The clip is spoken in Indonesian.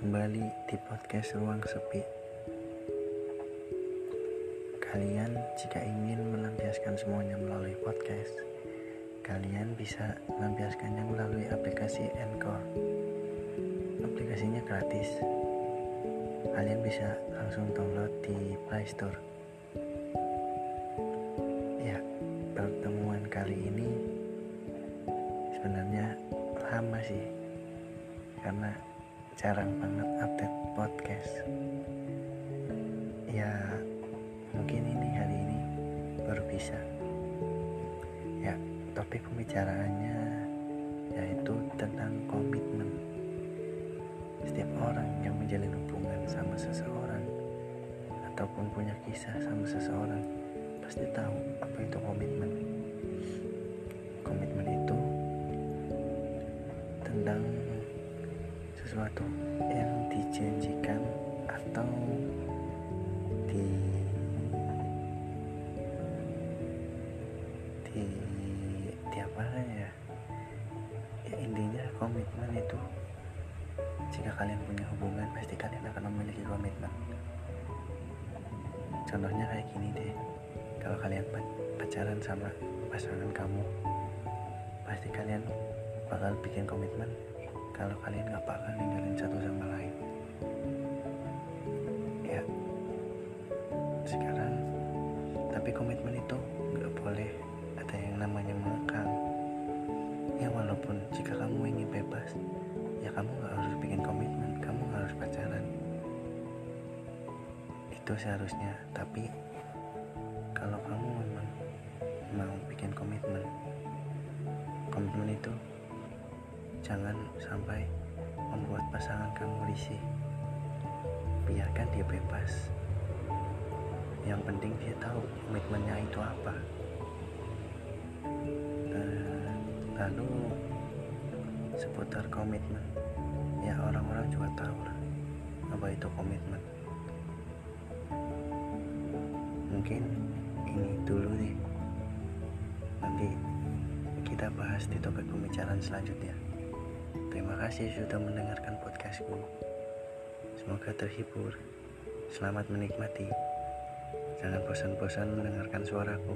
kembali di podcast Ruang Sepi. Kalian jika ingin melampiaskan semuanya melalui podcast, kalian bisa melampiaskannya melalui aplikasi Anchor. Aplikasinya gratis. Kalian bisa langsung download di Play Store. Ya, pertemuan kali ini sebenarnya lama sih karena jarang banget update podcast. Ya mungkin ini hari ini baru bisa. Ya topik pembicaraannya yaitu tentang komitmen. Setiap orang yang menjalin hubungan sama seseorang ataupun punya kisah sama seseorang pasti tahu apa itu komitmen. Komitmen itu tentang sesuatu yang dijanjikan atau di di di apa ya? Ya intinya komitmen itu jika kalian punya hubungan pasti kalian akan memiliki komitmen. Contohnya kayak gini deh. Kalau kalian pacaran sama pasangan kamu pasti kalian bakal bikin komitmen kalau kalian gak bakal ninggalin satu sama lain. Ya. Sekarang tapi komitmen itu gak boleh ada yang namanya mengekang ya walaupun jika kamu ingin bebas ya kamu gak harus bikin komitmen kamu gak harus pacaran. Itu seharusnya tapi kalau kamu memang mau bikin komitmen komitmen itu jangan sampai membuat pasangan kamu risih. Biarkan dia bebas. Yang penting dia tahu komitmennya itu apa. Eh, lalu seputar komitmen. Ya orang-orang juga tahu lah apa itu komitmen. Mungkin ini dulu nih nanti kita bahas di topik pembicaraan selanjutnya terima kasih sudah mendengarkan podcastku. Semoga terhibur selamat menikmati. Jangan bosan-bosan mendengarkan suaraku